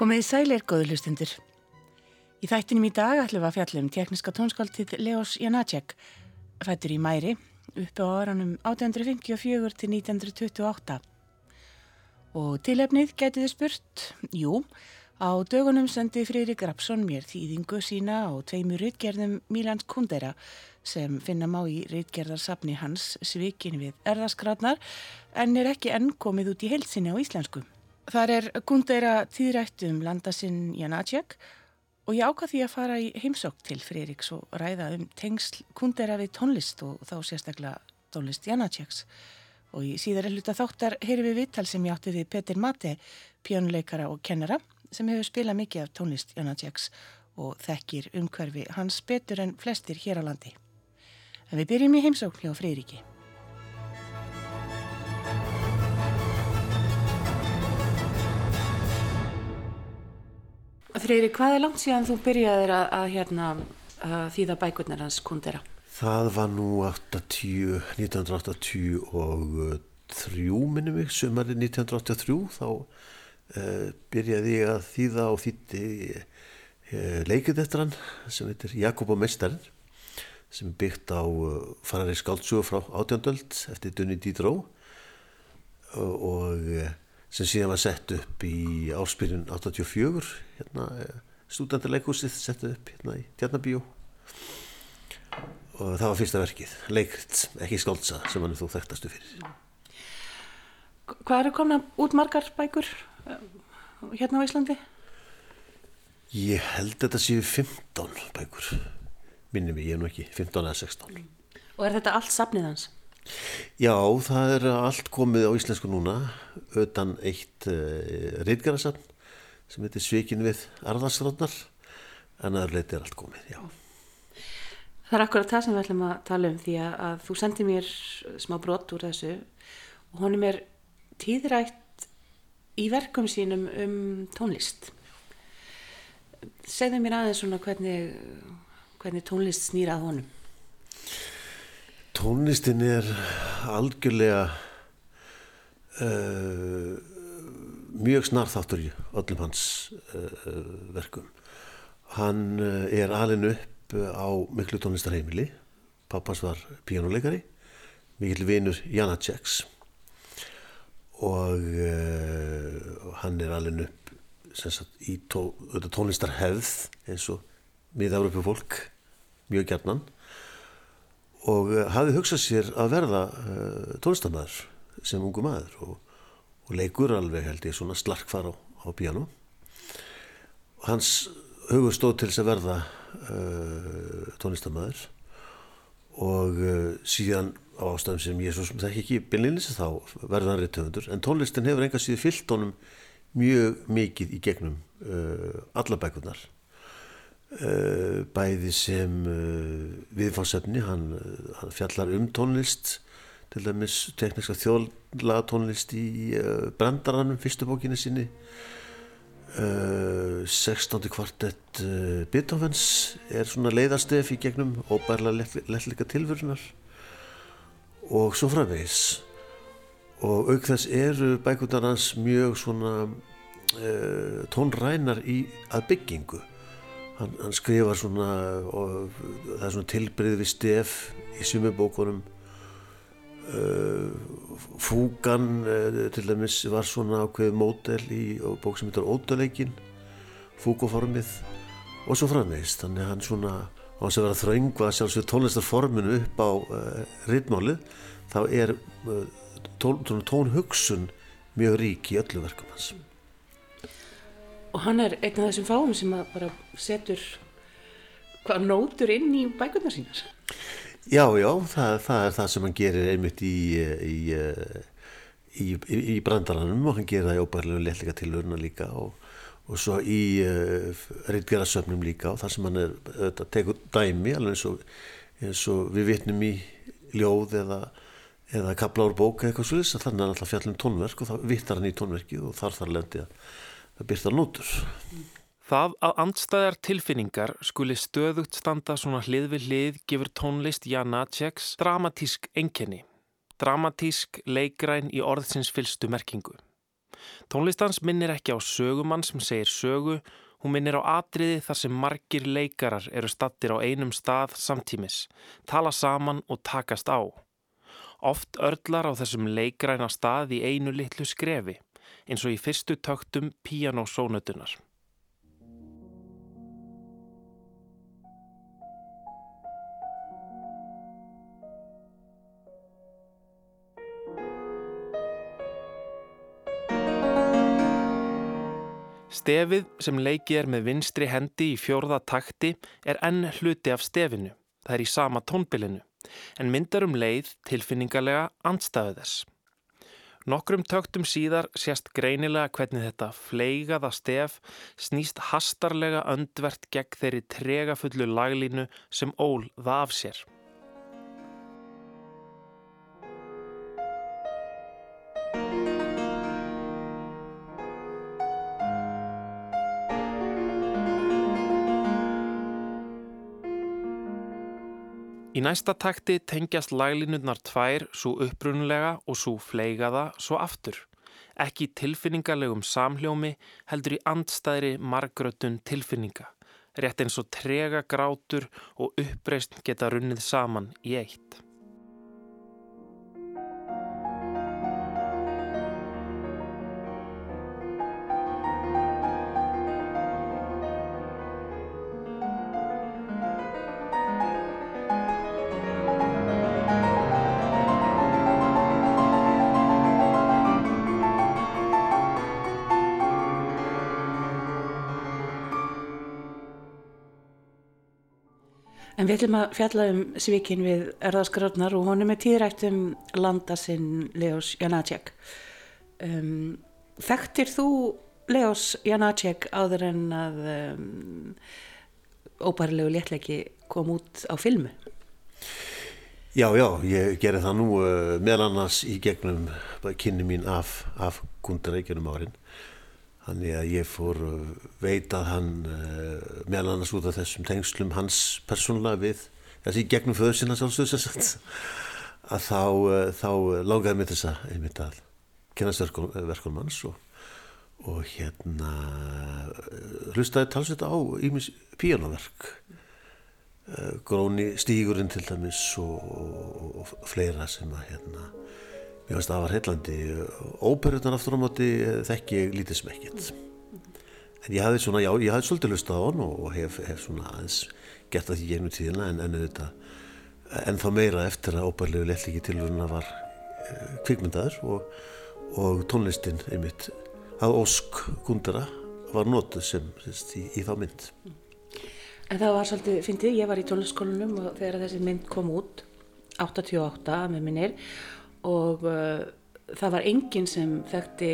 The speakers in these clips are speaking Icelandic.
Komið í sælir góðlustundur. Í þættinum í dag ætlum við að fjalla um tekniska tónskaldið Leos Janacek, fættur í Mæri, uppi á áranum 1854 til 1928. Og tilefnið getið þið spurt, jú, á dögunum sendi Freyrík Rapsson mér þýðingu sína á tveimur rytgerðum Mílans Kundera sem finna má í rytgerðarsafni hans svikin við erðaskratnar en er ekki enn komið út í heilsinni á íslensku. Þar er Gundera tíðrætt um landasinn Janacek og ég ákvað því að fara í heimsók til Freiriks og ræða um tengsl Gundera við tónlist og þá sérstaklega tónlist Janaceks. Og í síðari hluta þáttar heyri við vittal sem ég átti við Petir Mate, pjónuleikara og kennara sem hefur spilað mikið af tónlist Janaceks og þekkir umhverfi hans betur en flestir hér á landi. En við byrjum í heimsók hjá Freiriki. Freyri, hvað er langt síðan þú byrjaðir að, að, hérna, að þýða bækurnar hans kundera? Það var nú 80, 1983 minnum mig, sömari 1983 þá uh, byrjaði ég að þýða og þýtti uh, leikið eftir hann sem heitir Jakob og Mestarinn sem byggt á uh, farari skáldsjóðu frá átjöndöld eftir Dunni Dídró og sem síðan var sett upp í áspyrjun 84 hérna, studentarleikúsið sett upp hérna í Tjarnabíu og það var fyrsta verkið leikrit, ekki skáltsa sem hann er þú þekktastu fyrir Hvað eru komna út margar bækur eh, hérna á Íslandi? Ég held þetta séu 15 bækur minnum ég, ég er nú ekki 15 eða 16 Og er þetta allt safnið hans? Já, það er allt komið á íslensku núna utan eitt uh, eh, reytgarasafn sem heitir Svikin við Arðarsrótnar en aður leiti er allt komið, já. Það er akkurat það sem við ætlum að tala um því að, að þú sendi mér smá brott úr þessu og honum er tíðrætt í verkum sínum um tónlist. Segðu mér aðeins svona hvernig, hvernig tónlist snýrað honum. Tónlistin er algjörlega uh, mjög snarþáttur í öllum hans uh, verkum. Hann uh, er alin upp á miklu tónlistarheimili. Pappas var píjónuleikari, mikil vinur Janaceks og hann er alin upp sagt, í tó, tónlistarhefð eins og miða-Európa fólk mjög gerðnan og eh, hafði hugsað sér að verða uh, eh, tónlistamæður sem ungu maður og, og leikur alveg held ég svona slarkfar á, á piano hans hugur stóð til þess að verða uh, tónlistamæður og uh, síðan á ástæðum sem ég svo sem það ekki byrjinlis þá verða hann réttöfundur en tónlistin hefur enga síðu fyllt honum mjög mikið í gegnum alla bækunar Eh, bæði sem eh, viðfáðsefni hann, hann fjallar um tónlist til dæmis tekniska þjóðlaga tónlist í brandaranum fyrstu bókinu sinni uh, 16. kvartett Beethovens er svona leiðarstef í gegnum óbærlega lellika tilvörunar og svo framvegis og auk þess eru bækundarans mjög svona tónrænar í að byggingu hann, hann skrifar svona og það er svona tilbreyð við stef í sumubókunum uh, Fúgan uh, til dæmis var svona ákveð mótel í bók sem heitar Ótaleikin Fúgoformið og svo framvegist þannig að hann svona á þess að vera þraungvað sjálfsög tónlistarforminu upp á uh, ritmálið þá er uh, tón, tónhugsun mjög rík í öllu verkum hans og hann er einn af þessum fáum sem bara setur hvað nótur inn í bækurnar sínar. Já, já, það, það er það sem hann gerir einmitt í í, í, í, í brandaranum og hann gerir það í óbærlega leillega tilvöruna líka og, og svo í uh, reyndgerðarsöfnum líka og þar sem hann er að teka dæmi alveg eins og, eins og við vitnum í ljóð eða eða kapla úr bóka eitthvað svolítið þannig að hann alltaf fjallum tónverk og þá vittar hann í tónverkið og þar þar lendi að að byrta nótur. Það að andstæðar tilfinningar skuli stöðugt standa svona hlið við hlið gefur tónlist Janaceks dramatísk enkenni. Dramatísk leikræn í orðsins fylstu merkingu. Tónlistans minnir ekki á sögumann sem segir sögu, hún minnir á atriði þar sem margir leikarar eru stattir á einum stað samtímis, tala saman og takast á. Oft örlar á þessum leikræna stað í einu litlu skrefi, eins og í fyrstu töktum píanósónutunar. Stefið sem leikið er með vinstri hendi í fjórða takti er enn hluti af stefinu. Það er í sama tónbilinu, en myndar um leið tilfinningarlega andstæðu þess. Nokkrum töktum síðar sést greinilega hvernig þetta fleigaða stef snýst hastarlega öndvert gegn þeirri tregafullu laglínu sem ól það af sér. Í næsta takti tengjast laglínurnar tvær svo upprunulega og svo fleigaða svo aftur. Ekki tilfinningarlegum samhljómi heldur í andstæðri margrötun tilfinninga. Rétt eins og trega grátur og uppreist geta runnið saman í eitt. Við ætlum að fjalla um svikin við erðaskrarnar og honum er tíðrætt um landa sinn Leos Janacek. Um, þekktir þú Leos Janacek áður en að um, óbærilegu léttleiki kom út á filmu? Já, já, ég gerði það nú uh, meðal annars í gegnum kynni mín af, af Gundareikjunum árin. Þannig að ég fór veit að hann uh, meðal annars út af þessum tengslum hans persónulega við þessi gegnum föður sinna sjálfsögðs að þá, uh, þá langaði mér þess að einmitt að kynast verkunum hans og, og hérna hlustaði talsveit á ímis píjónaverk Gróni Stígurinn til dæmis og, og, og fleira sem að hérna Finnst það að það var heillandi. Óperutan aftur á móti þekki ég lítið sem ekkert. En ég hafði svona, já, ég hafði svolítið lustað á hann og hef, hef svona aðeins gert það því gegnum tíðina en enn auðvitað, en þá meira eftir að óperlegu lelliki tilvöruna var uh, kvikmyndaður og, og tónlistin einmitt að Ósk Gundara var notuð sem sérst, í, í þá mynd. En það var svolítið, fyndið, ég var í tónlistskólanum og þegar þessi mynd kom út, 88 með minnir, og uh, það var enginn sem þekkti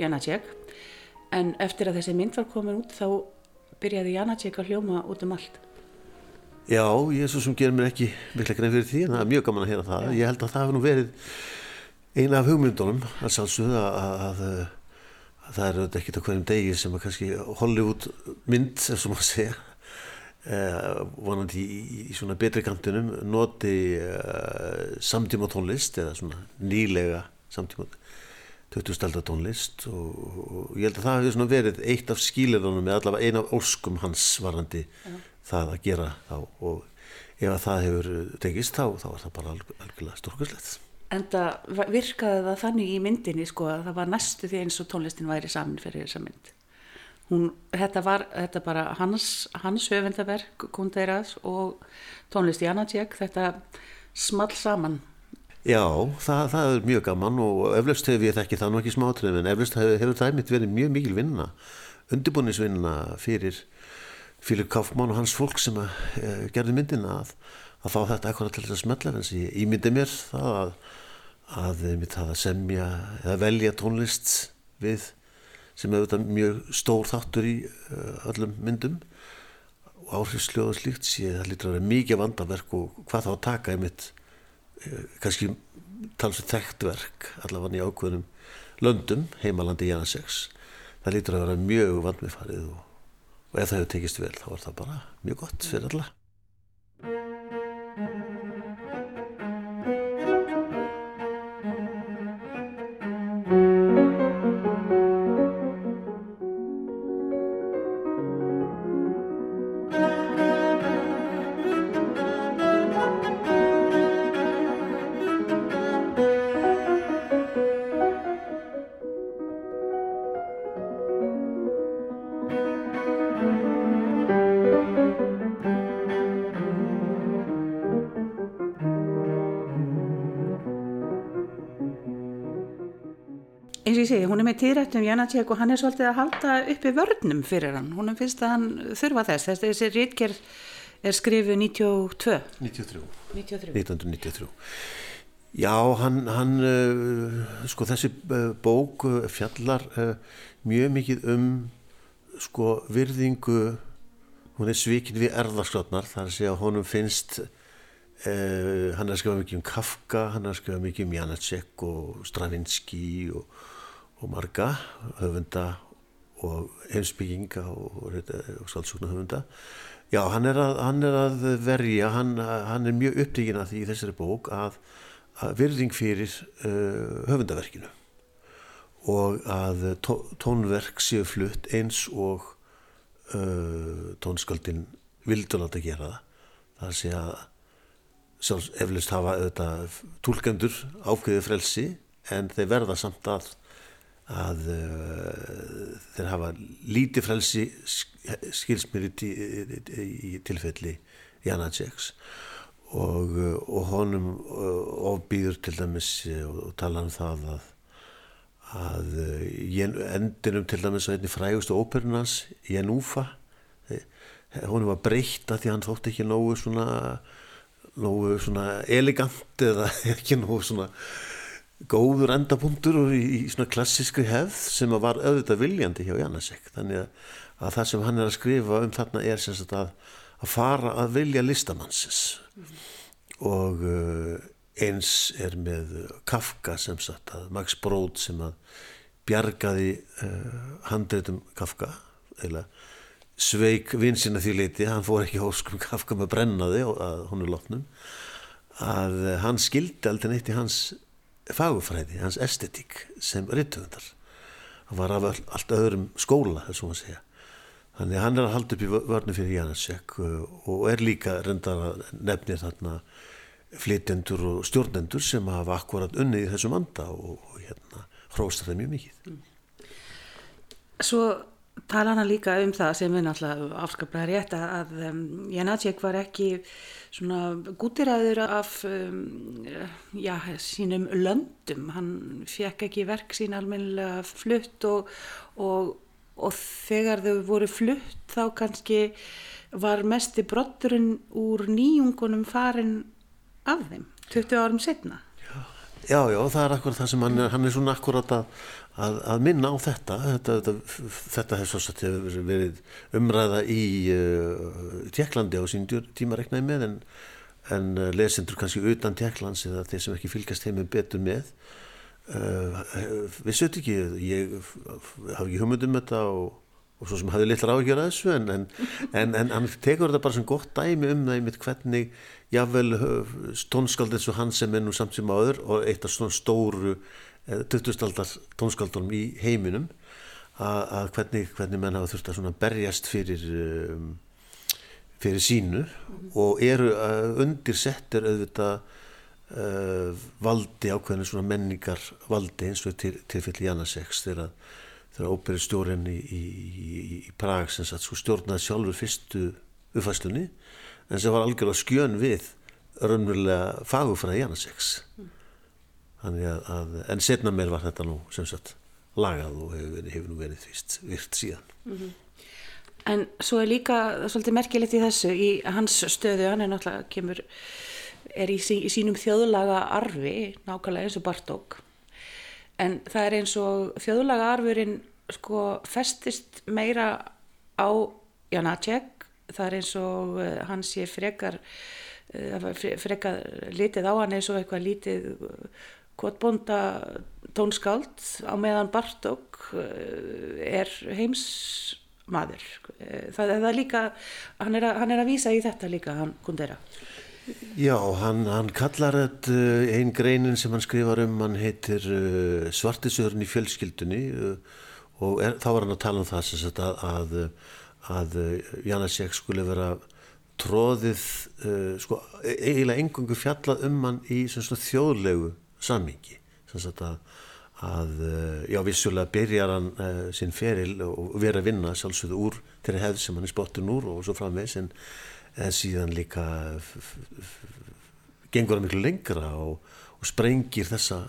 Janacek. En eftir að þessi mynd var komin út þá byrjaði Janacek að hljóma út um allt. Já, ég er svo sem gerir mér ekki mikla grein fyrir því en það er mjög gaman að heyra það. Já. ég held að það hefur nú verið eina af hugmyndunum að sjálfsögða að, að, að það er ekkert á hverjum degi sem að kannski Hollywood mynd er sem að segja vonandi í, svona betri kantinum noti uh, samtíma tónlist eða svona nýlega samtíma 20. stælda tónlist og, og ég held að það hefur svona verið eitt af skílirðunum með allavega eina af óskum hans varandi ja. það að gera þá og ef að það hefur tengist þá, þá er það bara alg, algjörlega stórkurslegt En það virkaði það þannig í myndinni sko að það var næstu því eins og tónlistin væri saman fyrir þessa mynd Hún, þetta var þetta bara hans, hans höfundaverk Kunderas og tónlist Janacek, þetta small saman. Já, það, það er mjög gaman og eflaust hefur ég þekki það nú ekki smátrið en eflaust hefur, hefur það mitt verið mjög mikil vinna, undirbúinisvinna fyrir Fílip Kaufmann og hans fólk sem að, e, gerði myndina að, að fá þetta ekkur til þess að smetla en ég ímyndi mér það að, að, að semja eða velja tónlist við sem er auðvitað mjög stór þáttur í uh, öllum myndum. Og áhrifsljóð og slíkt sé það lítur að vera mikið vandaverk og hvað þá að taka einmitt uh, kannski talsveit þekktverk allavega í ákveðnum löndum heimalandi Janasex það lítur að vera mjög vandmiðfarið og, og ef það hefur tekist vel þá er það bara mjög gott fyrir alla ég segi, hún er með tíðrættum Janacek og hann er svolítið að halda uppi vörnum fyrir hann. Hún finnst að hann þurfa þess. Þess þessi rítgerð er skrifið 92. 93. 93. 1993. Já, hann, hann uh, sko þessi uh, bók uh, fjallar mjög mikið um sko virðingu, hún er svikin við erðarskotnar, þar sé að honum finnst Uh, hann er að skrifa mikið um Kafka hann er að skrifa mikið um Janacek og Stravinsky og, og marga höfunda og heimsbygginga og, og sálsugna höfunda já, hann er að, hann er að verja hann, hann er mjög upptíkin að því í þessari bók að, að virðing fyrir uh, höfundaverkinu og að tó, tónverk séu flutt eins og uh, tónsköldin vildur láta gera það. Það sé að sjálfs eflust hafa auðvitað tólkendur ákveðið frelsi en þeir verða samt að að uh, þeir hafa lítið frelsi skilsmyri í, í, í tilfelli Janaceks og, og honum ofbýður til dæmis og, og tala um það að að endinum til dæmis á einni frægustu óperunans Janúfa honum var breytt að því hann þótt ekki nógu svona nógu svona elegant eða ekki nógu svona góður endapunktur í, í svona klassískri hefð sem var auðvitað viljandi hjá Janasek þannig að, að það sem hann er að skrifa um þarna er sem sagt að, að fara að vilja listamannsins mm. og uh, eins er með Kafka sem sagt að Max Brod sem að bjargaði uh, handreitum Kafka eða sveik vinsina því leiti, hann fór ekki hóskum Kafka með brennaði að hún er lotnum að hann skildi aldrei neitt í hans fagufræði, hans estetík sem rittöfundar hann var af allt öðrum skóla þannig að hann er að halda upp í vörnu fyrir Janasek og er líka reyndar að nefnir þarna flytjendur og stjórnendur sem hafa akkurat unnið í þessum anda og, og hérna hróstar það mjög mikið. Svo tala hana líka um það sem er náttúrulega afskaplega rétt að um, Janacek var ekki svona gútiræður af um, já, sínum löndum, hann fekk ekki verk sín almennilega flutt og, og, og þegar þau voru flutt þá kannski var mesti brotturinn úr nýjungunum farin af þeim 20 árum setna Já, já, það er akkurat það sem hann er, hann er svona akkurat að, að, að minna á þetta. Þetta, þetta, þetta hefur verið umræða í uh, Tjekklandi á sín tíma reknaði með en, en uh, lesendur kannski utan Tjekklands eða þeir sem ekki fylgast heimum betur með. Uh, við sötum ekki, ég hafi ekki humundum þetta og og svo sem hafði litlar áhugjör að þessu en, en, en, hann tekur þetta bara sem gott dæmi um það einmitt hvernig jável tónskald eins og hann sem er nú samt sem áður og eitt af svona stóru 2000-aldar tónskaldunum í heiminum að, hvernig, hvernig menn hafa þurft að berjast fyrir um, fyrir sínu og eru uh, undir settir auðvitað uh, valdi ákveðinu svona menningar valdi eins og til, tilfelli Janaseks þegar að þegar óperistjórin í, í, í, í Prag sem sagt, sko, stjórnaði sjálfur fyrstu uppfæslunni en sem var algjörlega skjön við raunverulega fagufræði Janaseks mm. Að, að en setna meir var þetta nú sem sagt lagað og hefur, hefur nú verið fyrst virt síðan. Mm -hmm. En svo er líka svolítið merkilegt í þessu í hans stöðu, hann er náttúrulega kemur, er í, sí, í sínum þjóðlaga arfi, nákvæmlega eins og Bartók. En það er eins og þjóðlaga arfurinn sko festist meira á Janacek. Það er eins og uh, hann sé frekar uh, frekar litið á hann eins og eitthvað litið kvotbonda tónskáld á meðan Bartók uh, er heimsmaður. Það er líka hann er, að, hann er að vísa í þetta líka hann kundera. Já, hann, hann kallar þetta uh, einn greinin sem hann skrifar um, hann heitir Svartisörn í fjölskyldunni og er, þá var hann að tala um það sagt, að, að, að Janasek skulle vera tróðið, sko, e, eiginlega engungu fjallað um hann í svona, þjóðlegu sammingi, að, að, já, vissulega byrjar hann uh, sinn feril og vera að vinna sjálfsögðu úr þeirri hefð sem hann er spottun úr og svo framvegs en en síðan líka gengur það miklu lengra og, og sprengir þessa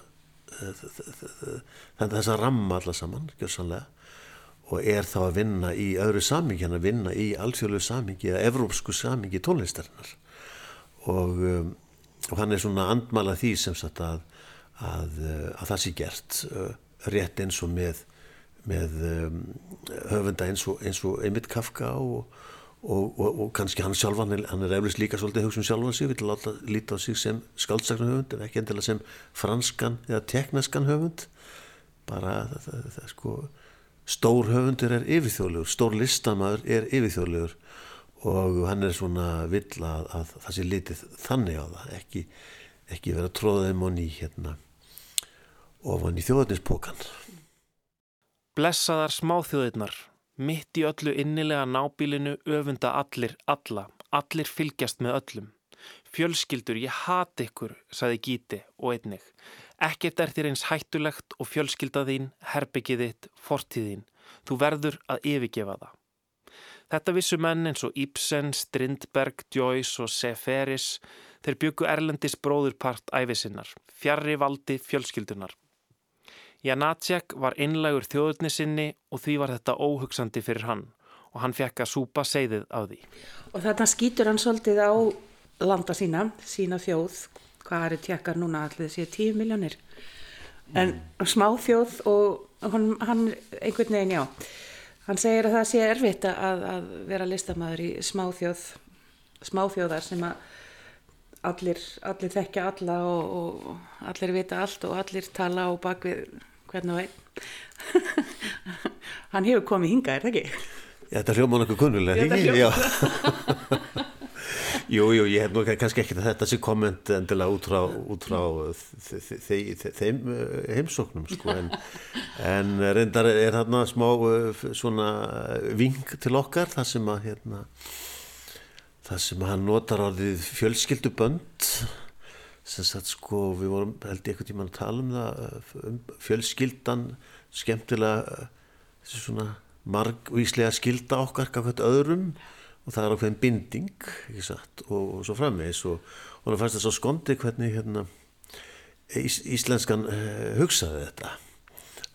að þess að ramma alla saman, og er þá að vinna í öðru samingi, hann að vinna í alþjóðlu samingi eða evrópsku samingi tónlistarinnar. Og, um, og hann er svona andmala því sem sagt að, að, að það sé gert uh, rétt eins og með, með um, höfunda eins og, eins og Emil Kafka og, og kannski hann sjálfan, hann er eflust líka svolítið hugsun sjálfan sig, vil láta líta á sig sem skaldsakna höfund en ekki endilega sem franskan eða tekneskan höfund. Bara það, það, það sko stór höfundur er yfirþjóðlegur, stór listamæður er yfirþjóðlegur og hann er svona vill að, að það sé litið þannig á það, ekki, ekki vera tróðum og ný hérna ofan í þjóðarnispókan. Blessaðar smáþjóðirnar, mitt í öllu innilega nábílinu öfunda allir, alla, allir fylgjast með öllum. Fjölskyldur, ég hati ykkur, saði Gíti og einnig. Ekkert er þér eins hættulegt og fjölskyldaðín, herbyggiðitt, fortíðín. Þú verður að yfirgefa það. Þetta vissu menn eins og Ibsen, Strindberg, Joyce og Seferis, þeir byggu Erlendis bróðurpart æfisinnar, fjarrri valdi fjölskyldunar. Janacek var einlegur þjóðurni sinni og því var þetta óhugsandi fyrir hann og hann fekk að súpa segðið á því. Og þarna skýtur hann svolítið á landa sína, sína þjóð, hvað er tjekkar núna allir þessi tíu miljónir en mm. smá þjóð og hann, hann einhvern veginn já hann segir að það sé erfitt að, að vera listamæður í smá þjóð smá þjóðar sem að allir, allir þekkja alla og, og allir vita allt og allir tala á bakvið hvernig og einn hann hefur komið hinga, er það ekki? Já, þetta hljóman okkur kunnulega, ekki? Já Jú, jú, ég hef nú kannski ekki þetta sem komment endilega út frá, út frá þeim eh, heimsóknum sko, en, en reyndar er þarna smá svona ving til okkar þar sem að hérna, þar sem að hann notar orðið fjölskyldubönd. Sem sagt sko við vorum held ég eitthvað tíma að tala um það um fjölskyldan skemmtilega svona margvíslega skylda okkar gafet öðrum og það er ákveðin binding satt, og, og svo framvegs og, og það fannst það svo skondi hvernig hérna, ís, íslenskan uh, hugsaði þetta.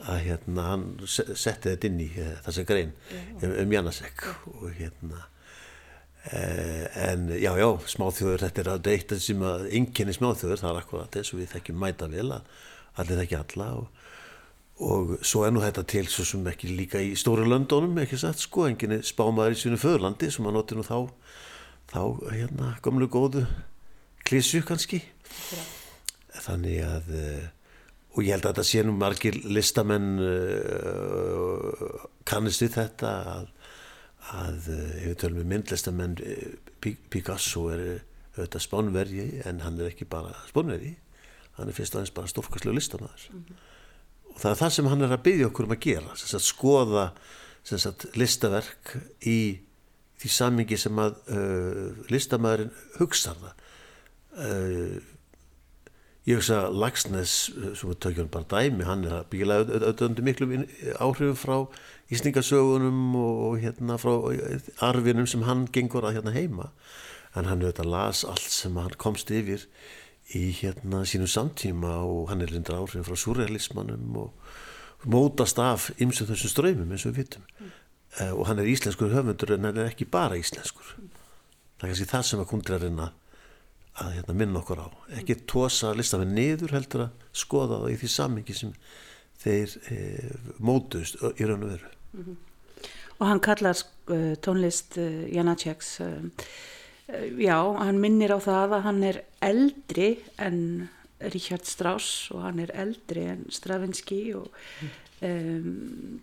Að hérna hann setti þetta inn í uh, þessa grein um, um Janasek. Og hérna uh, en já já smáþjóður þetta er að deyta sem að ynginni smáþjóður. Það er akkurat þess að við þekkjum mæta vel að allir þekki alla og og svo er nú þetta til svo sem ekki líka í stóru löndunum ekki satt sko, enginni spámaður í sínu föðurlandi sem að noti nú þá þá hérna gamlu góðu klísu kannski. Ja. þannig að eh, og ég held að þetta sé nú margir listamenn uh, kannist við þetta að, að ef við tölum við myndlistamenn Picasso er auðvitað spánvergi en hann er ekki bara spánvergi hann er fyrst aðeins bara stórkastlega listamæður mm -hmm og það er það sem hann er að byggja okkur um að gera sagt, skoða sagt, listaverk í því samingi sem að uh, listamæðurinn hugsa það. Uh, ég hugsa Lagsnes uh, sem við tökjum bara dæmi hann er að byggja auðvöndu miklu áhrifum frá ísningasögunum og hérna frá arfinum sem hann gengur að hérna heima. En hann auðvitað las allt sem hann komst yfir í hérna sínum samtíma og hann er lindra áhrifin frá surrealismannum og mótast af ymsum þessum ströymum eins og við vittum mm. uh, og hann er íslenskur höfundur en hann er ekki bara íslenskur mm. það er kannski það sem að kundir að reyna að hérna, minna okkur á ekki tósa listafinn niður heldur að skoða það í því sammingi sem þeir eh, mótust í raun og veru mm -hmm. og hann kallar uh, tónlist uh, Janaceks já, hann minnir á það að hann er eldri en Richard Strauss og hann er eldri en Stravinsky og, um,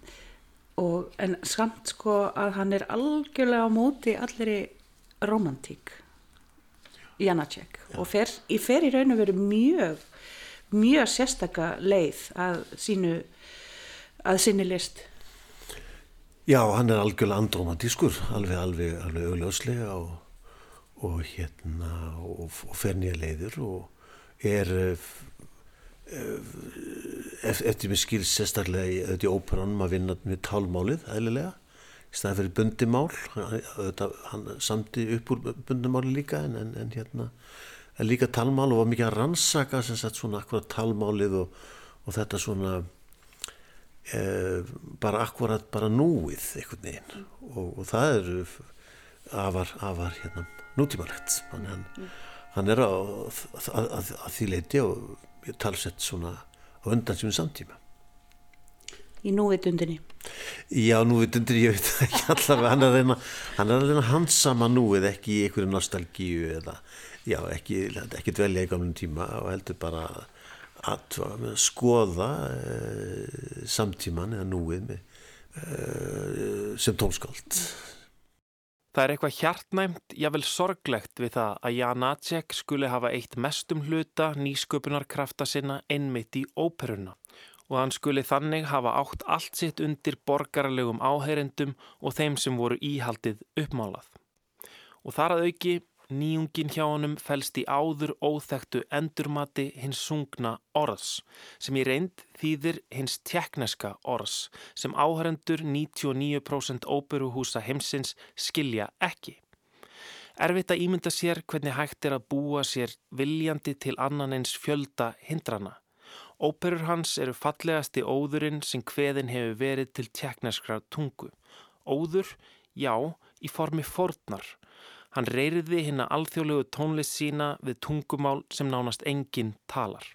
og en samt sko að hann er algjörlega á móti allir í romantík Janacek og fer, fer í raun og veru mjög mjög sérstaka leið að sínu að sinni list. Já, hann er algjörlega andromantískur alveg, alveg, alveg augljóslega og og hérna og, og fer nýja leiður og er uh, eftir mig skil sérstaklega í auðvitað í óperanum að vinna með tálmálið eðlilega. Í staði fyrir bundimál auðvitað hann samti upp úr bundimáli líka en, en, en hérna en líka talmál og var mikið að rannsaka sem sagt svona akkurat talmálið og, og þetta svona e, bara akkurat bara núið einhvern veginn. Og, og það eru afar, afar hérna, nútímalegt. Hann, hann, hann er að, að, að, að því leiti og talsett svona á undan sínum samtíma. Í núvitundinni? Já, núvitundinni, ég veit ekki allavega. Hann er að reyna, hann er að reyna hansama núið ekki í einhverju nostalgíu eða já, ekki, ekki dvelja í gamlum tíma og heldur bara að skoða uh, samtíman eða núið með, uh, sem tónskáld. Það er eitthvað hjartnæmt, jável sorglegt við það að Janacek skuli hafa eitt mestum hluta nýsköpunarkrafta sinna einmitt í óperuna og hann skuli þannig hafa átt allt sitt undir borgarlegum áheyrendum og þeim sem voru íhaldið uppmálað. Og þar að auki nýjungin hjá honum fælst í áður óþektu endurmati hins sungna orðs sem í reynd þýðir hins tekneska orðs sem áhærendur 99% óperuhúsa heimsins skilja ekki. Erfitt að ímynda sér hvernig hægt er að búa sér viljandi til annan eins fjölda hindrana. Óperur hans eru fallegasti óðurinn sem hveðin hefur verið til tekneskra tungu. Óður, já, í formi fornar Hann reyriði hinn að alþjóðlegu tónlist sína við tungumál sem nánast enginn talar.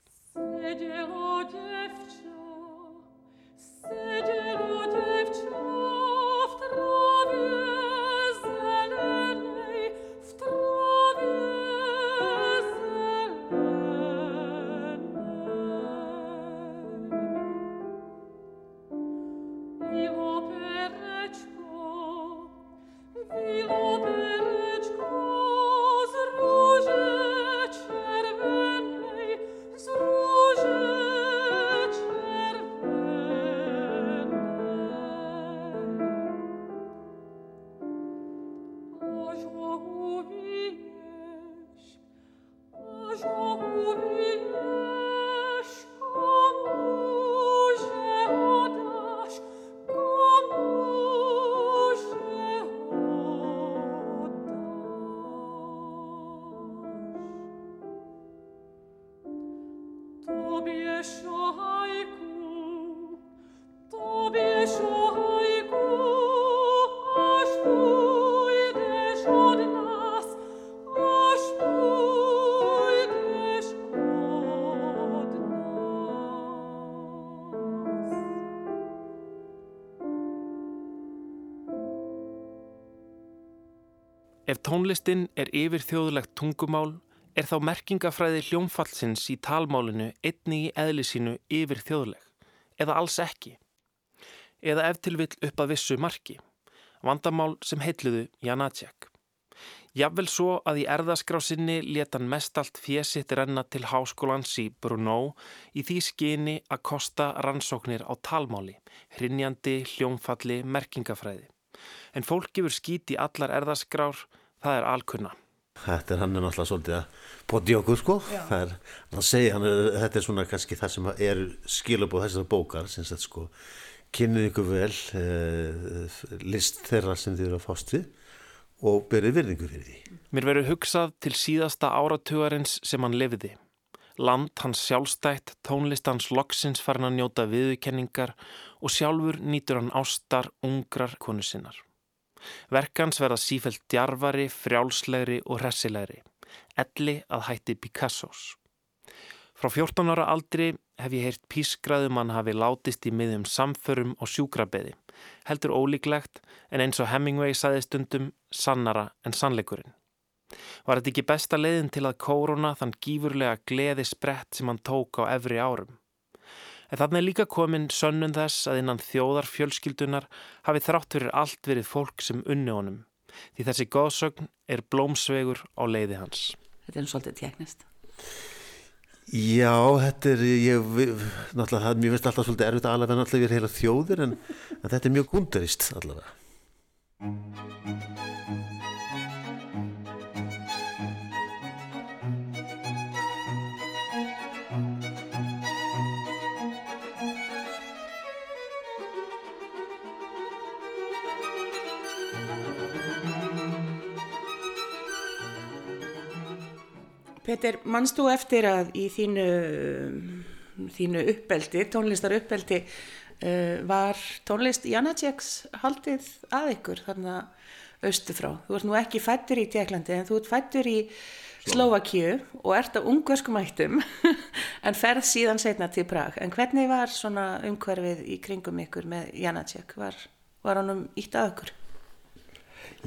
o tónlistin er yfir þjóðlegt tungumál er þá merkingafræði hljómfallsins í talmálinu einni í eðli sínu yfir þjóðleg, eða alls ekki, eða ef til vill upp að vissu marki, vandamál sem heitluðu Janacek. Jafnvel svo að í erðaskrásinni leta hann mest allt fjesitt renna til háskólans í Brunó í því skyni að kosta rannsóknir á talmáli, hrinjandi, hljómfalli, merkingafræði en fólk gefur skít í allar erðaskrár, það er alkunna. Þetta er hann er náttúrulega svolítið að bóti okkur sko, það er, hann segja, hann er, þetta er svona kannski það sem er skilabóð þessar bókar, sem sagt sko, kynnið ykkur vel eh, list þeirra sem þið eru að fást við og berið virðingu fyrir því. Mér verður hugsað til síðasta áratugarins sem hann lefiði. Land hans sjálfstætt, tónlistans loksins farin að njóta viðurkenningar og sjálfur nýtur hann ástar ungrar konu sinnar. Verkans verða sífælt djarfari, frjálslegri og hressilegri, elli að hætti Picassos. Frá 14 ára aldri hef ég heyrt písgraðum hann hafi látist í miðjum samförum og sjúkrabeði, heldur ólíklegt en eins og Hemingway saði stundum sannara en sannleikurinn. Var þetta ekki besta leiðin til að kóruna þann gífurlega gleði sprett sem hann tók á efri árum? En þannig er líka komin sönnun þess að innan þjóðar fjölskyldunar hafi þrátt fyrir allt verið fólk sem unni honum. Því þessi góðsögn er blómsvegur á leiði hans. Þetta er svolítið tjeknist. Já, þetta er, ég, náttúrulega, mér finnst alltaf svolítið erfitt að alveg náttúrulega við heila þjóðir en, en þetta er mjög gundurist allavega. Petur, mannst þú eftir að í þínu þínu uppeldi, tónlistar uppeldi, uh, var tónlist Janaceks haldið að ykkur þarna austu frá. Þú ert nú ekki fættur í Tjekklandi en þú ert fættur í Slovakíu og ert á ungverskum ættum en ferð síðan setna til Prag. En hvernig var svona umhverfið í kringum ykkur með Janacek? Var, var hann um ítt að ykkur?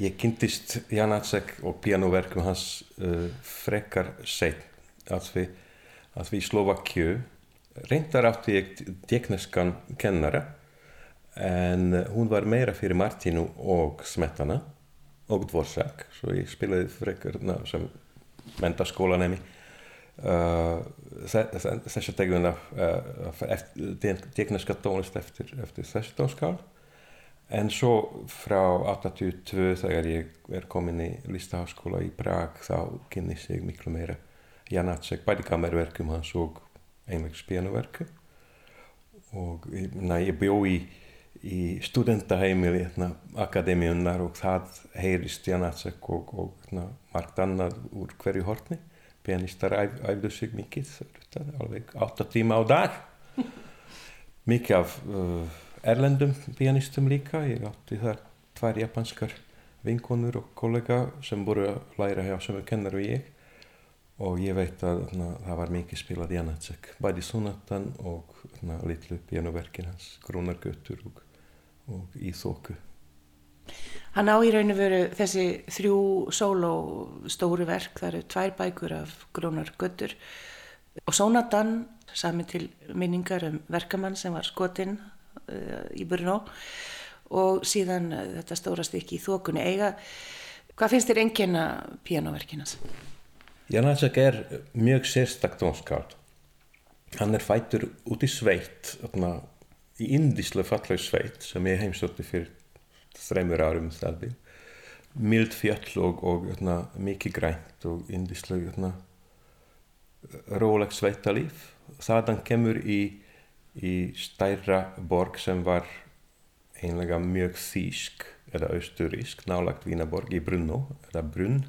Ég kynntist Janacek og pianoverkum hans uh, frekar seit að við, að við í Slovakíu reyndar átti ég tekniskan kennara en hún var meira fyrir Martinu og Smetana og Dvorsak svo ég spilaði frekar sem mentaskólanemi uh, þess að teguna uh, tekniska tónlist eftir, eftir þessi tónskál en svo frá 82 þegar ég er komin í listaháskóla í Prag þá kynni sig miklu meira. Janacek, bæði kamerverkum hans og einlegs pianoverku og na, ég bjó í, í studendaheimili hérna, akademiunnar og það heyrist Janacek og, og na, margt annað úr hverju hortni pianistar æf, æfðu sig mikið alveg 8 tíma á dag. Mikið af uh, erlendum pianistum líka. Ég átti þar tvær japanskar vinkonur og kollega sem voru að læra hjá sem er kennar og ég. Og ég veit að na, það var mikið spilað Janacek bæði sonatan og na, litlu pianoverkin hans Grunargötur og, og í þóku Hann á í rauninu veru þessi þrjú sóló stóru verk, það eru tvær bækur af Grunargötur. Og sonatan sami til minningar um verkamann sem var skotinn í Brno og síðan uh, þetta stóra stykki í þókunni eiga hvað finnst þér engina pianoverkinas? Janacek er mjög sérstakkt tónskáld. Hann er fættur út í sveit, þarna, í indíslega falleg sveit sem ég heimsótti fyrir þreymur árum stafbi. Mild fjöll og, og þarna, mikið grænt og indíslega róleg sveitalíf. Þaðan kemur í, í stærra borg sem var einlega mjög þýsk eða austurísk, nálagt Vínaborg í Brunno, eða Brunn.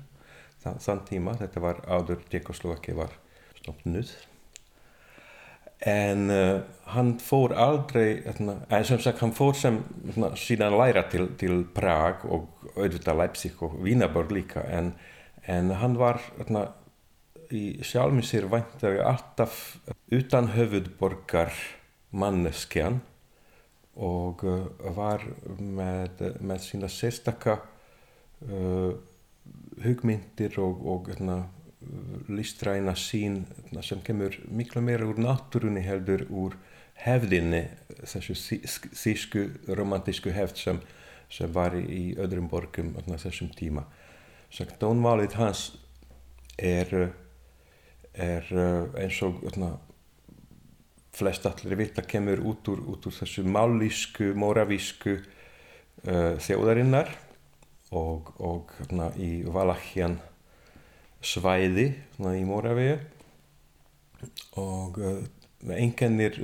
Þann tíma, þetta var áður Tjekkoslovaki var stofnuð. En uh, hann fór aldrei en sem sagt hann fór sem svona, síðan læra til, til Prag og auðvitað Leipzig og Vínaborg líka. En, en hann var svona, í sjálfum sér væntar alltaf utan höfudborgar manneskjan og uh, var með, með sína sérstakka uh, hugmyndir og, og hérna, listræna sín hérna, sem kemur miklu meira úr náttúrunni heldur úr hefðinni þessu þýsku romantísku hefð sem, sem var í öðrum borgum hérna, þessum tíma. Tónmálið hans er, er eins og flest allir vita kemur út úr, út úr þessu mállísku, móravísku uh, þjóðarinnar og, og hérna, í Valachjan svæði hérna, í Móravíu og uh, einkennir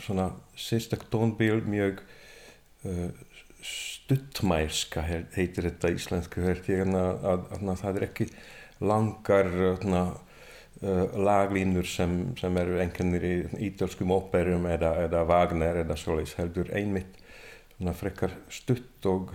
svona sérstak tónbíl mjög uh, stuttmælska heitir þetta íslensku hérna, að, að, að það er ekki langar hérna, uh, laglínur sem, sem eru einkennir í ítalskum óperum eða, eða Wagner eða svoleiðs heldur einmitt frekar stutt og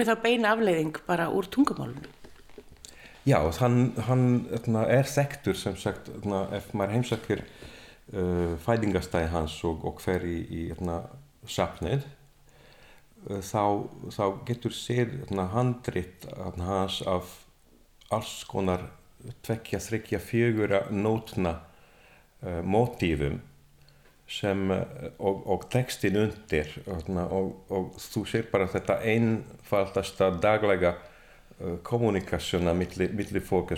er það beina afleiðing bara úr tungumálunum. Já, hann, hann er þektur sem sagt, ef maður heimsakir uh, fæðingastæði hans og, og fer í, í sapnið uh, þá, þá getur séð handrit hans af alls konar tvekja, þryggja, fjögura nótna uh, mótífum sem, og, og textin undir og, og þú sér bara þetta einfaldasta daglega uh, kommunikasjona millir milli fólk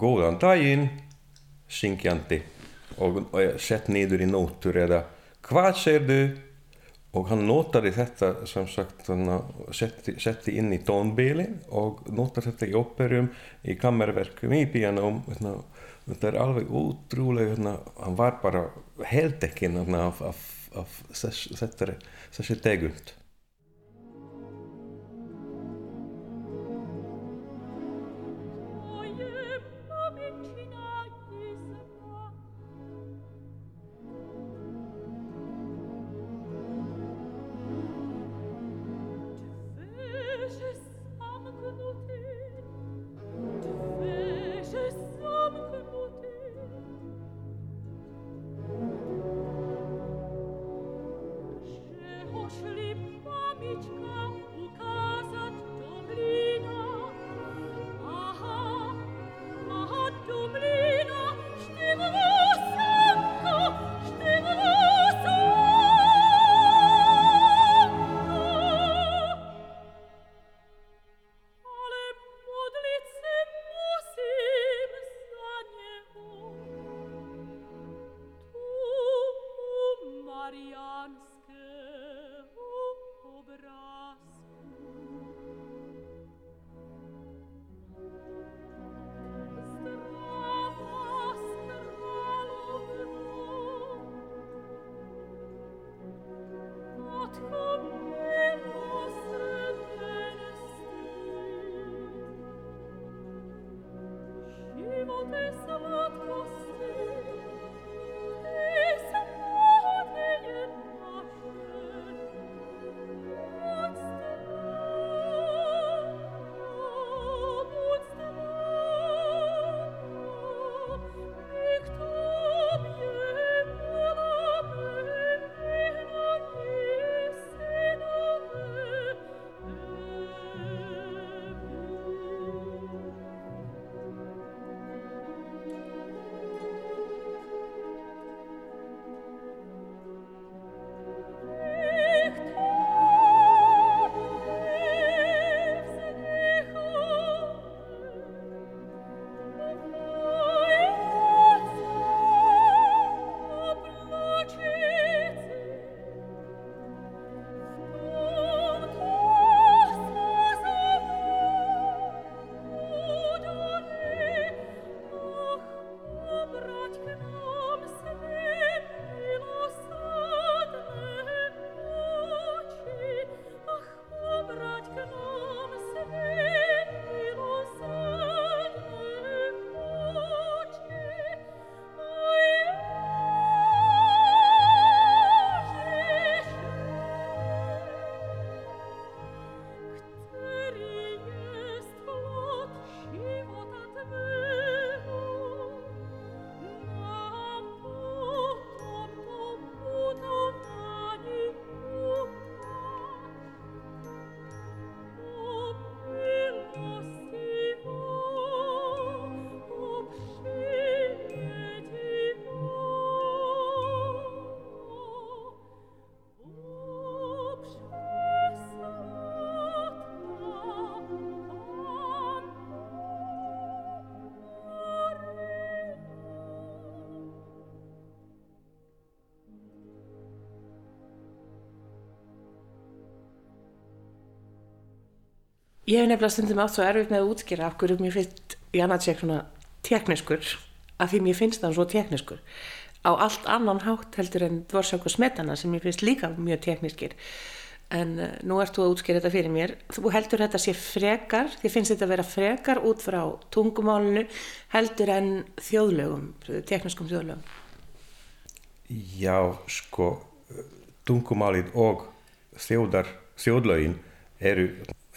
góðan daginn syngjandi og, og sett nýður í nótur eða hvað segir þú og hann notaði þetta sem sagt setti, setti inn í tónbíli og notaði þetta í óperum í kammerverkum, í pianóm þetta er alveg útrúlega hann var bara heldekinn af, af, af þess, þessi tegund Ég hef nefnilega stundum átt svo erfitt með að útskýra af hverju mér finnst Janacek svona tekniskur af því mér finnst það svo tekniskur á allt annan hátt heldur en Dvorsák og Smetana sem mér finnst líka mjög tekniskir en uh, nú ert þú að útskýra þetta fyrir mér. Þú heldur þetta sé frekar því finnst þetta að vera frekar út frá tungumálinu heldur en þjóðlögum tekniskum þjóðlögum? Já, sko tungumálið og þjóðar þjóðlögin eru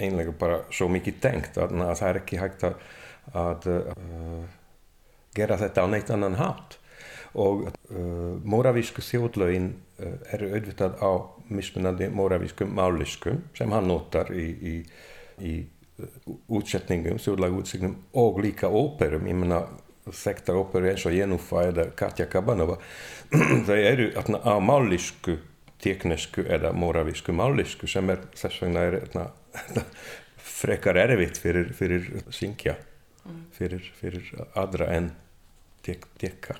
einlega bara svo mikið tengt að, að það er ekki hægt að, að uh, gera þetta á neitt annan hátt. Og uh, moravísku þjóðlögin uh, eru auðvitað á mismunandi móravískum máliskum sem hann notar í, í, í þjóðlag útsetningum og líka óperum, ég menna þekktar óperu eins og Jenúfa eða Katja Kabanova þau eru á málisku teknesku eða móravísku málisku sem er þess vegna er frekar erfitt fyrir, fyrir syngja fyrir, fyrir aðra en tekka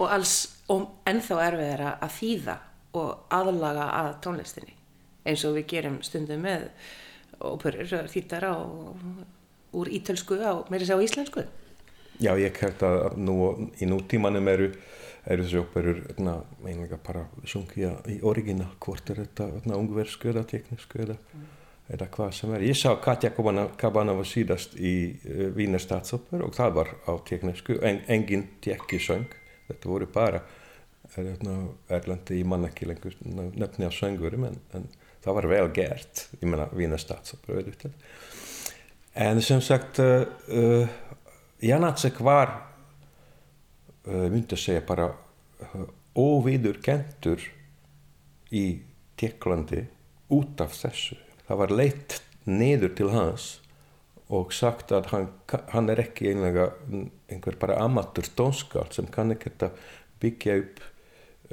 og alls og ennþá erfiðar að þýða og aðlaga að tónlistinni eins og við gerum stundum með óperur þýttar á úr ítölsku á, meiri sá íslensku Já, ég held að nú í nútímanum eru, eru þessi óperur einlega bara sungja í origina hvort er þetta ungversku eða teknísku eða, mm. Eða hvað sem er Ég sá Katja Kabanova síðast í uh, Vínar statsóper og það var á teknísku, en, engin tekki söng þetta voru bara erlandi í mann ekki lengur nefni á söngurum en, en það var vel gert. Ég menna Vína statsopera en sem sagt uh, uh, Janacek var myndi að segja bara óviður kentur í Tjekklandi út af þessu það var leitt niður til hans og sagt að hann, hann er ekki einlega einhver bara amatur tónskald sem kann ekki byggja upp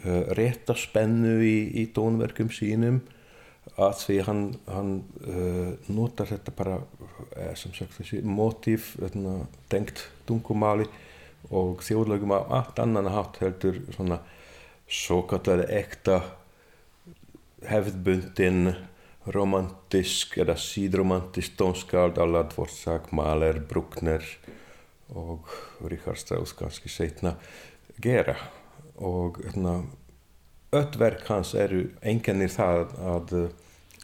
uh, rétta spennu í, í tónverkum sínum að því hann, hann uh, notar þetta bara eh, sem sagt þessi motíf dengt tungumáli og þjóðlögum á allt annan hátt heldur svona svo kallar ekta hefðbundin romantisk eða síðromantisk tónskald alla Dvorak, Mahler, Bruckner og Richard Strauss kannski setna gera. Og hérna öll verk hans eru enganir það að,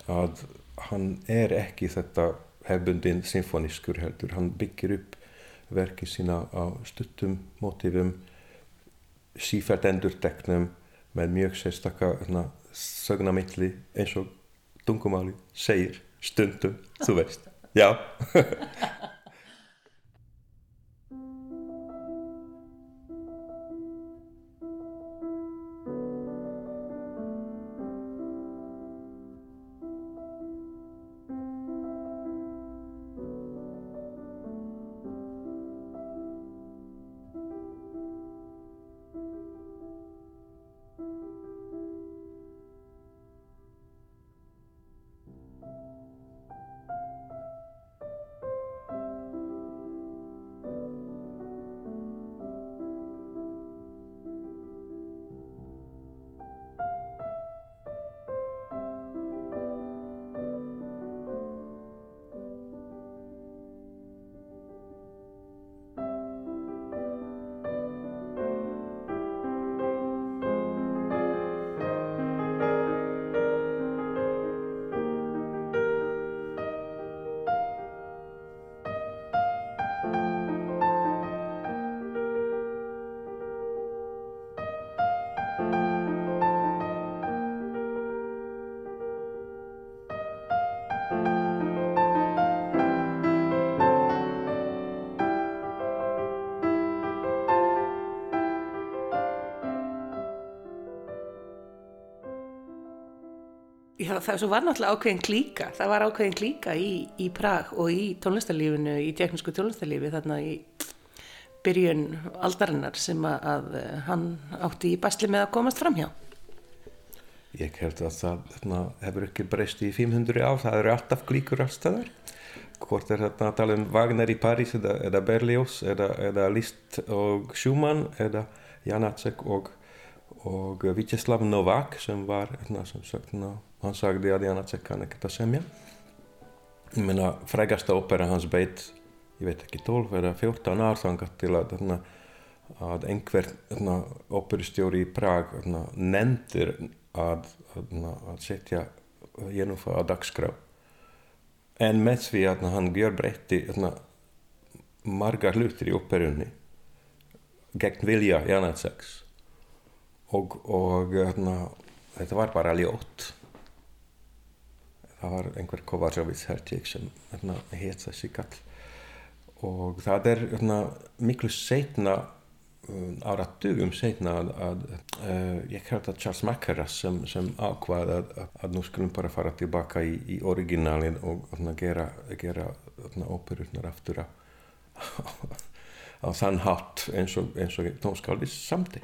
að hann er ekki þetta hefbundin symfonískur heldur, hann byggir upp verki sína á stuttum mótífum sífært endurteknum með mjög sérstakka hérna, sögnamittli eins og tungumáli segir stundum, þú veist. Já Já, það var náttúrulega ákveðin klíka, það var ákveðin klíka í, í Prag og í tónlistarlífinu, í teknísku tónlistarlífi þarna í byrjun aldarinnar sem að, að hann átti í basli með að komast fram hjá. Ég held að það þarna, hefur ekki breyst í 500 ár, það eru alltaf klíkur allstaðar. Hvort er þetta að tala um Wagner í París eða, eða Berlioz eða, eða Liszt og Schumann eða Janacek og, og Vítjeslav Novak sem var, sem sagt, ná, hann sagði að Janacek kann ekkert að semja. Ég meina frægasta ópera hans beitt ég veit ekki 12 eða 14 ár þangat til að, þarna, að einhver óperustjóri í Prag þarna, nendir að, þarna, að setja Jenúfa á dagskrá. En með því að hann gjör breytti margar hlutir í óperunni gegn vilja Janaceks og, og þetta var bara ljótt. Það var einhver Kovacevic ég sem hérna, heit þessi kall og það er hérna, miklu setna um, áratugum setna að, að uh, ég held að Charles Mackerras sem, sem ákvað að, að, að nú skulum bara fara tilbaka í, í originalin og þarna, gera, gera óperurnar aftur á, á þann hátt eins og, eins og tónskaldis samti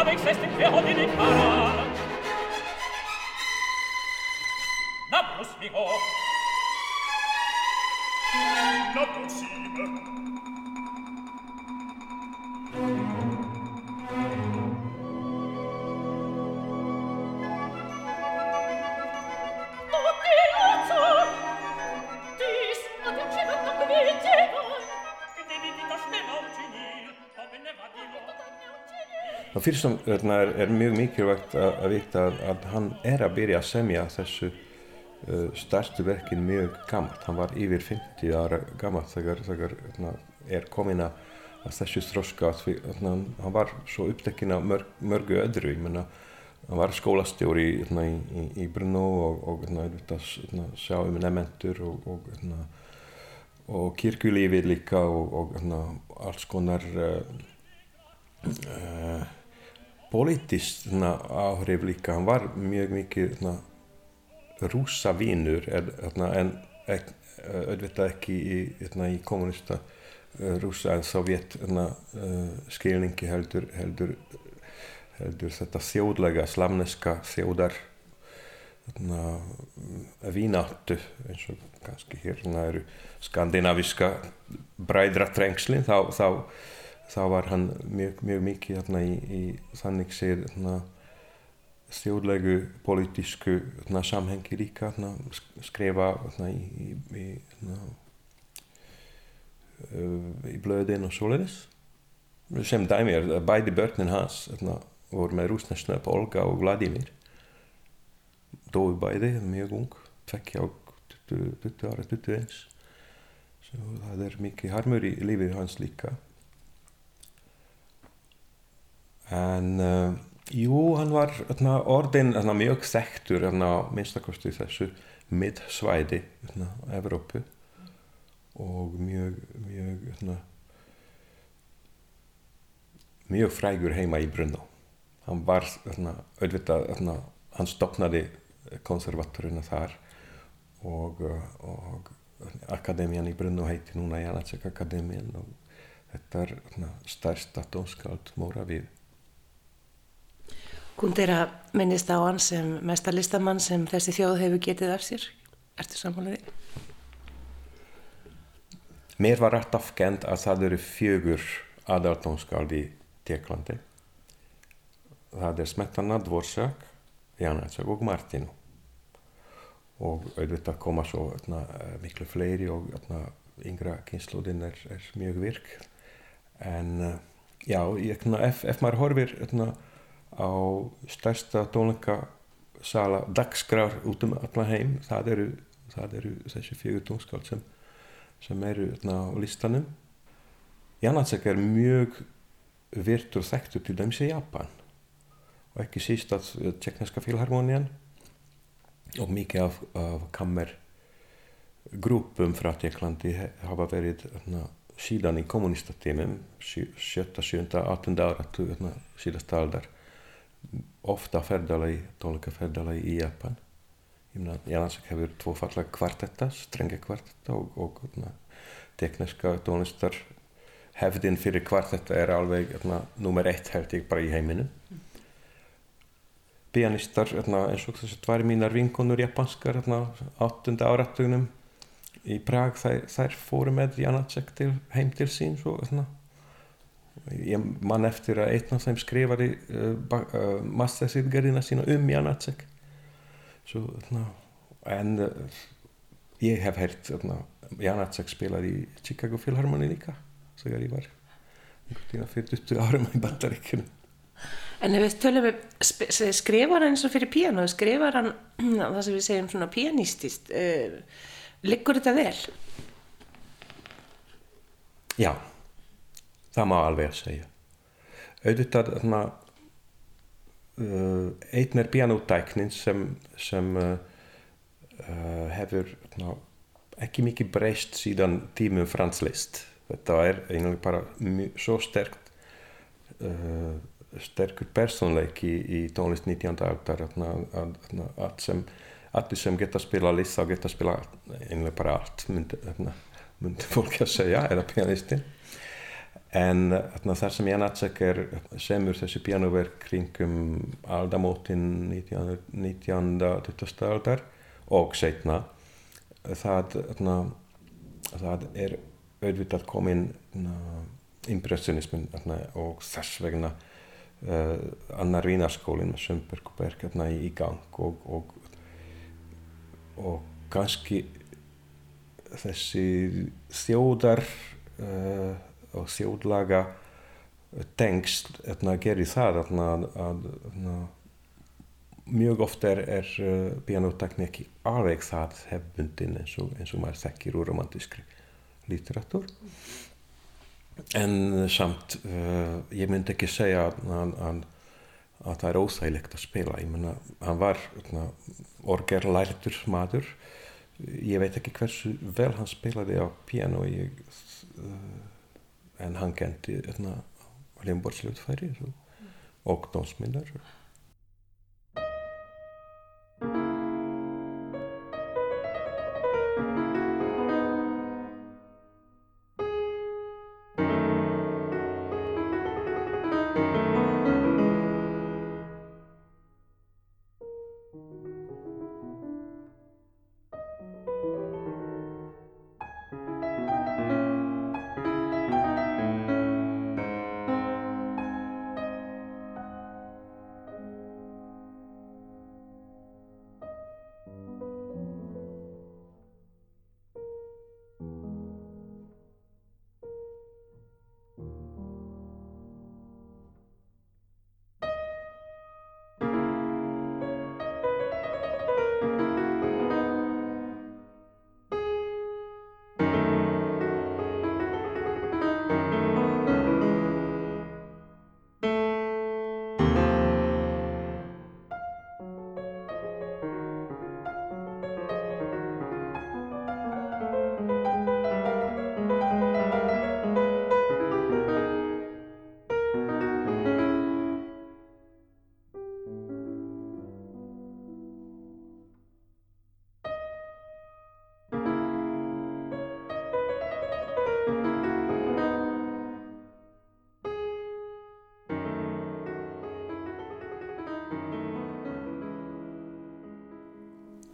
avec ceste ferrone di cara Nablus vigo Not possible og fyrst sem hérna, er, mjög mikilvægt að, vita að, að hann er að byrja að semja þessu uh, starstu verkin mjög gammalt hann var yfir 50 ára gammalt þegar, þegar hérna, er komin að þessu stróska hérna, hann var svo upptekinn af mörg, mörgu öðru. Menna, hann var skólastjóri hérna, í, í, Brno og, og hérna, sjá um nefnendur og, og, og kirkulífið líka og alls konar uh, uh, politist áhrif líka, hann var mjög mikið rúsa vínur en auðvitað ekki í, í kommunista rúsa en sovjet skilningi heldur, heldur, heldur þetta þjóðlega, slamneska þjóðar vínáttu eins og kannski hérna eru skandinaviska bræðratrengsli þá, þá þá var hann mjög, mjög mikið hérna, í, í þannig séð þjóðlegu politísku hérna, samhengi líka hérna, skrifa hérna, í, í, hérna, í blöðin og svoleiðis. Sem dæmi er bæði börnin hans voru með rúsnesnöp Olga og Vladimir. Dói bæði mjög ung tvekki á 20 ára 21 svo það er mikið harmur í lífið hans líka en uh, jú, hann var öðna, orðin öðna, mjög þekktur minnstakosti þessu middsvæði Evrópu. Og mjög mjög, öðna, mjög frægur heima í Brunno hann var auðvitað hann stopnaði konservatorina þar og, og akademian í Brunno heiti núna Janacek akademian og þetta er stærsta dónskald Móravið Gundera minnist á hann sem mesta listamann sem þessi þjóð hefur getið af sér. Ertu samfólaðið? Mér var alltaf kent að það eru fjögur aðaltónskald í Tjekklandi. Það er Smetana, Dvorsák, Janacek og Martinu. Og auðvitað koma svo öfna, miklu fleiri og öfna, yngra kynnslóðin er, er mjög virk. En já, ég, ef, ef maður horfir öfna, á stærsta tónleikasala dagskrár út um allan heim það eru, það eru þessi fjögur tónskáld sem, sem eru á listanum Janacek er mjög virt og þekktur til dæmis í Japan og ekki síst að tjekneska filharmonían og mikið af, af kammer grúpum frá Tjekklandi hafa verið na, síðan í kommunistatímum 7. 7. 8. ára síðast aldar ofta ferðalagi, tónleikaferðalagi í Japan. Janasek hefur tvo falla kvartetta, strengi kvartetta og, og na, tekniska tónlistar hefðin fyrir kvartetta er alveg na, nummer eitt held ég bara í heiminu. Pianistar na, eins og þessi tværi mínar vinkonur japanskar 8. áratugnum í Prag þær, þær fóru með til, heim til sín svo ég man eftir að einn af þeim skrifari uh, uh, mastersýtgerðina sína um Janacek Svo, þarna, en uh, ég hef heyrt Janacek spilaði í Chicago Philharmoni líka þegar ég var fyrir 20 árum í bandaríkjunum. En ef við tölum við skrifar hann eins og fyrir piano skrifar hann það sem við segjum svona pianistist liggur þetta vel? Já það má alveg að segja auðvitað þarna, uh, einn er pianotæknin sem, sem uh, uh, hefur ná, ekki mikið breyst síðan tímum franslist þetta er einlega bara mjög, svo sterkt uh, sterkur personleiki í tónlist 19. aldar allt sem allir sem geta spila lissa geta spila einlega bara allt myndi, myndi fólk að segja eða pianistinn en þar sem Jan Acek er semur þessi pianoverk kringum aldamótin 19. 19. 20. aldar og setna það, það er auðvitað komin impressionismin og þess vegna uh, annar vínarskólinn með Sundbergberg í gang og, og, og kannski þessi þjóðar uh, og þjóðlaga tengst að gera það að, mjög ofta er, er pianotekni ekki alveg það hefbundin eins og, eins og maður þekkir úr romantískri litteratúr en samt uh, ég myndi ekki segja að, að, að það er óþægilegt að spila. Ég menna, hann var orgerlærtur maður. Ég veit ekki hversu vel hann spilaði á piano. Ég, uh, en hann kendi limborðsljóðfæri og dónsmyndar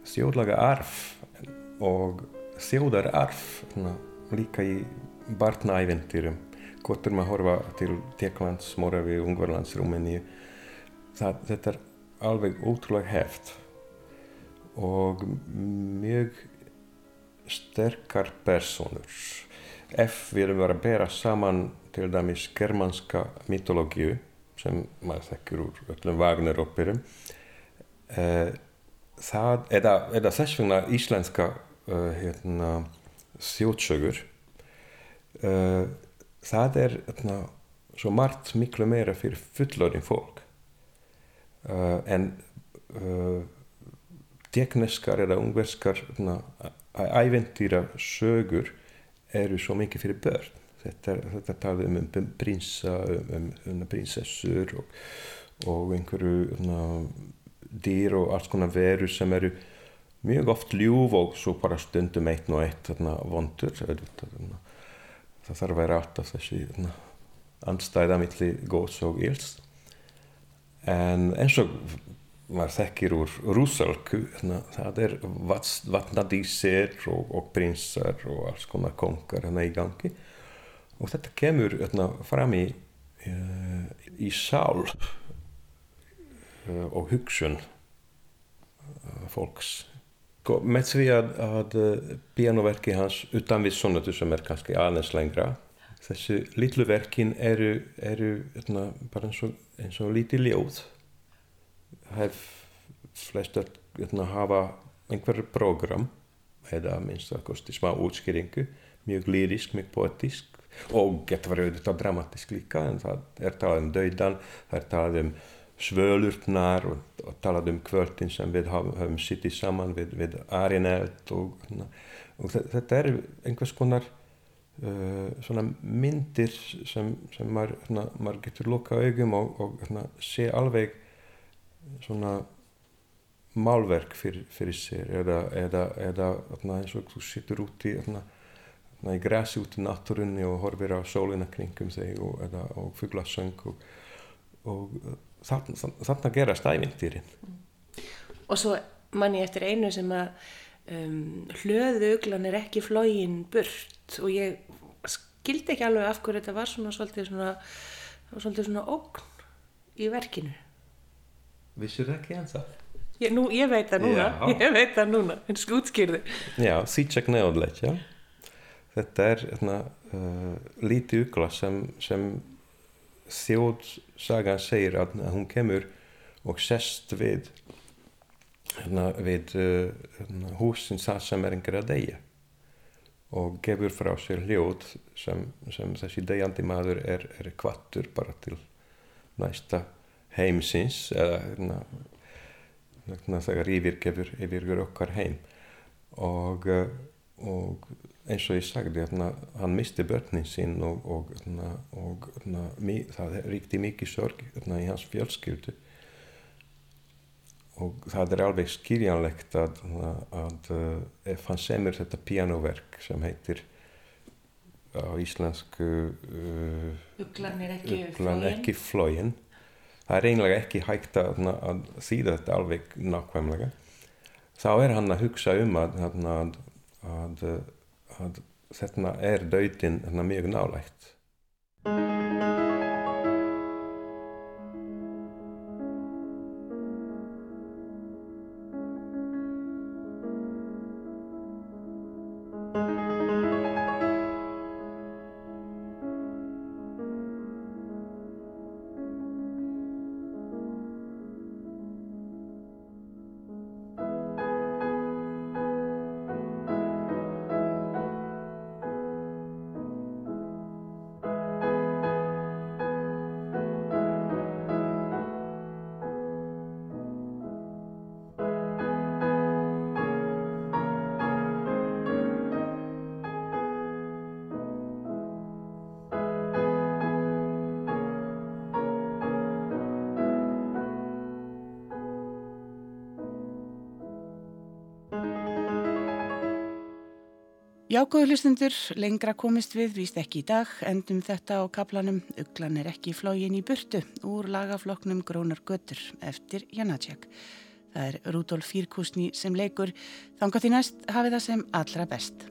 þjóðlaga arf og þjóðararf líka í barnaæventyrum hvort er maður að horfa til Tjekklands, Moravi, Ungverlands, Rúmeni þetta er alveg ótrúlega heft og mjög sterkar personur ef við erum verið að bera saman til dæmis germanska mytológiu sem maður þekkir úr öllum Wagner-óperum eh, það, eða, eða þess vegna íslenska uh, hérna, þjótsögur uh, það er hérna, svo margt miklu meira fyrir fullorinn fólk. Uh, en tekneskar eða ungverskar hérna, æventýra sögur eru svo mikið fyrir börn. Þetta, þetta talið um, um prinsa um, um, um prinsessur og, og einhverju hérna, dýr og alls konar veru sem eru mjög oft ljúf og svo bara stundum eitt og eitt vondur það þarf að vera alltaf þessi anstæða millir góðs og íls en eins og maður þekkir úr rúsalku það er vatnadísir og, og prinsar og alls konar kongar hérna í gangi. Og þetta kemur hérna, fram í, uh, í sál. Eh, og hugsun eh, fólks. Með því að, að eh, pianoverki hans utan við sonatu sem er kannski aðeins lengra þessu litlu verkin eru, eru etna, bara eins og, eins og lítið ljóð. Hef flest að etna, hafa einhverju program eða minnst að kosti smá útskýringu mjög lírisk, mjög poetísk og getur verið auðvitað dramatísk líka en það er talað um daudan það er talað um svölurnar og, og talað um kvöldin sem við höfum sittið saman við, við Arineld og, og þetta er einhvers konar uh, svona myndir sem, sem maður, svona, maður getur loka augum og, og svona, sé alveg svona málverk fyrir, fyrir sér eða, eða, eða eins og þú sittur úti í græsi út í náttúrunni og horfir á sólina kringum þig og, og fugglasöng og, og þannig að gera stævindýrin og svo mann ég eftir einu sem að um, hlöðu uglan er ekki flógin burt og ég skildi ekki alveg af hverju þetta var svona svolítið svona, svolítið svona ógn í verkinu Vissur ekki eins að? Ég, nú, ég veit það núna, já. ég veit það núna, en skútskýrði. Já, neðanleit, já. Þetta er hérna, uh, lítið ugla sem, sem þjóðsagan segir að hún kemur og sest við, hérna, við uh, hérna, húsin það sem er einhverja degja og gefur frá sér hljóð sem, sem þessi degjandi maður er, er kvattur bara til næsta heimsins eða hérna, þegar yfirgefur yfir okkar heim. Og, eh, og eins og ég sagði hérna, hann misti börnin sín og, og, hérna, og hérna, það ríkti mikið sorg í hans fjölskyldu. Og það er alveg skiljanlegt að, að eh, ef hann semur þetta pianoverk sem heitir á íslensku uh, Uglan er ekki, ekki flógin það er einlega ekki hægt að, að þýða þetta alveg nákvæmlega. Þá er hann að hugsa um að, að, að þetta er döitin mjög nálægt Jágóðu hlustundur, lengra komist við, víst ekki í dag, endum þetta á kaplanum Uglan er ekki flógin í burtu úr lagafloknum Grónar Götur eftir Janacek. Það er Rúdolf Fírkusni sem leikur, þángat í næst hafið það sem allra best.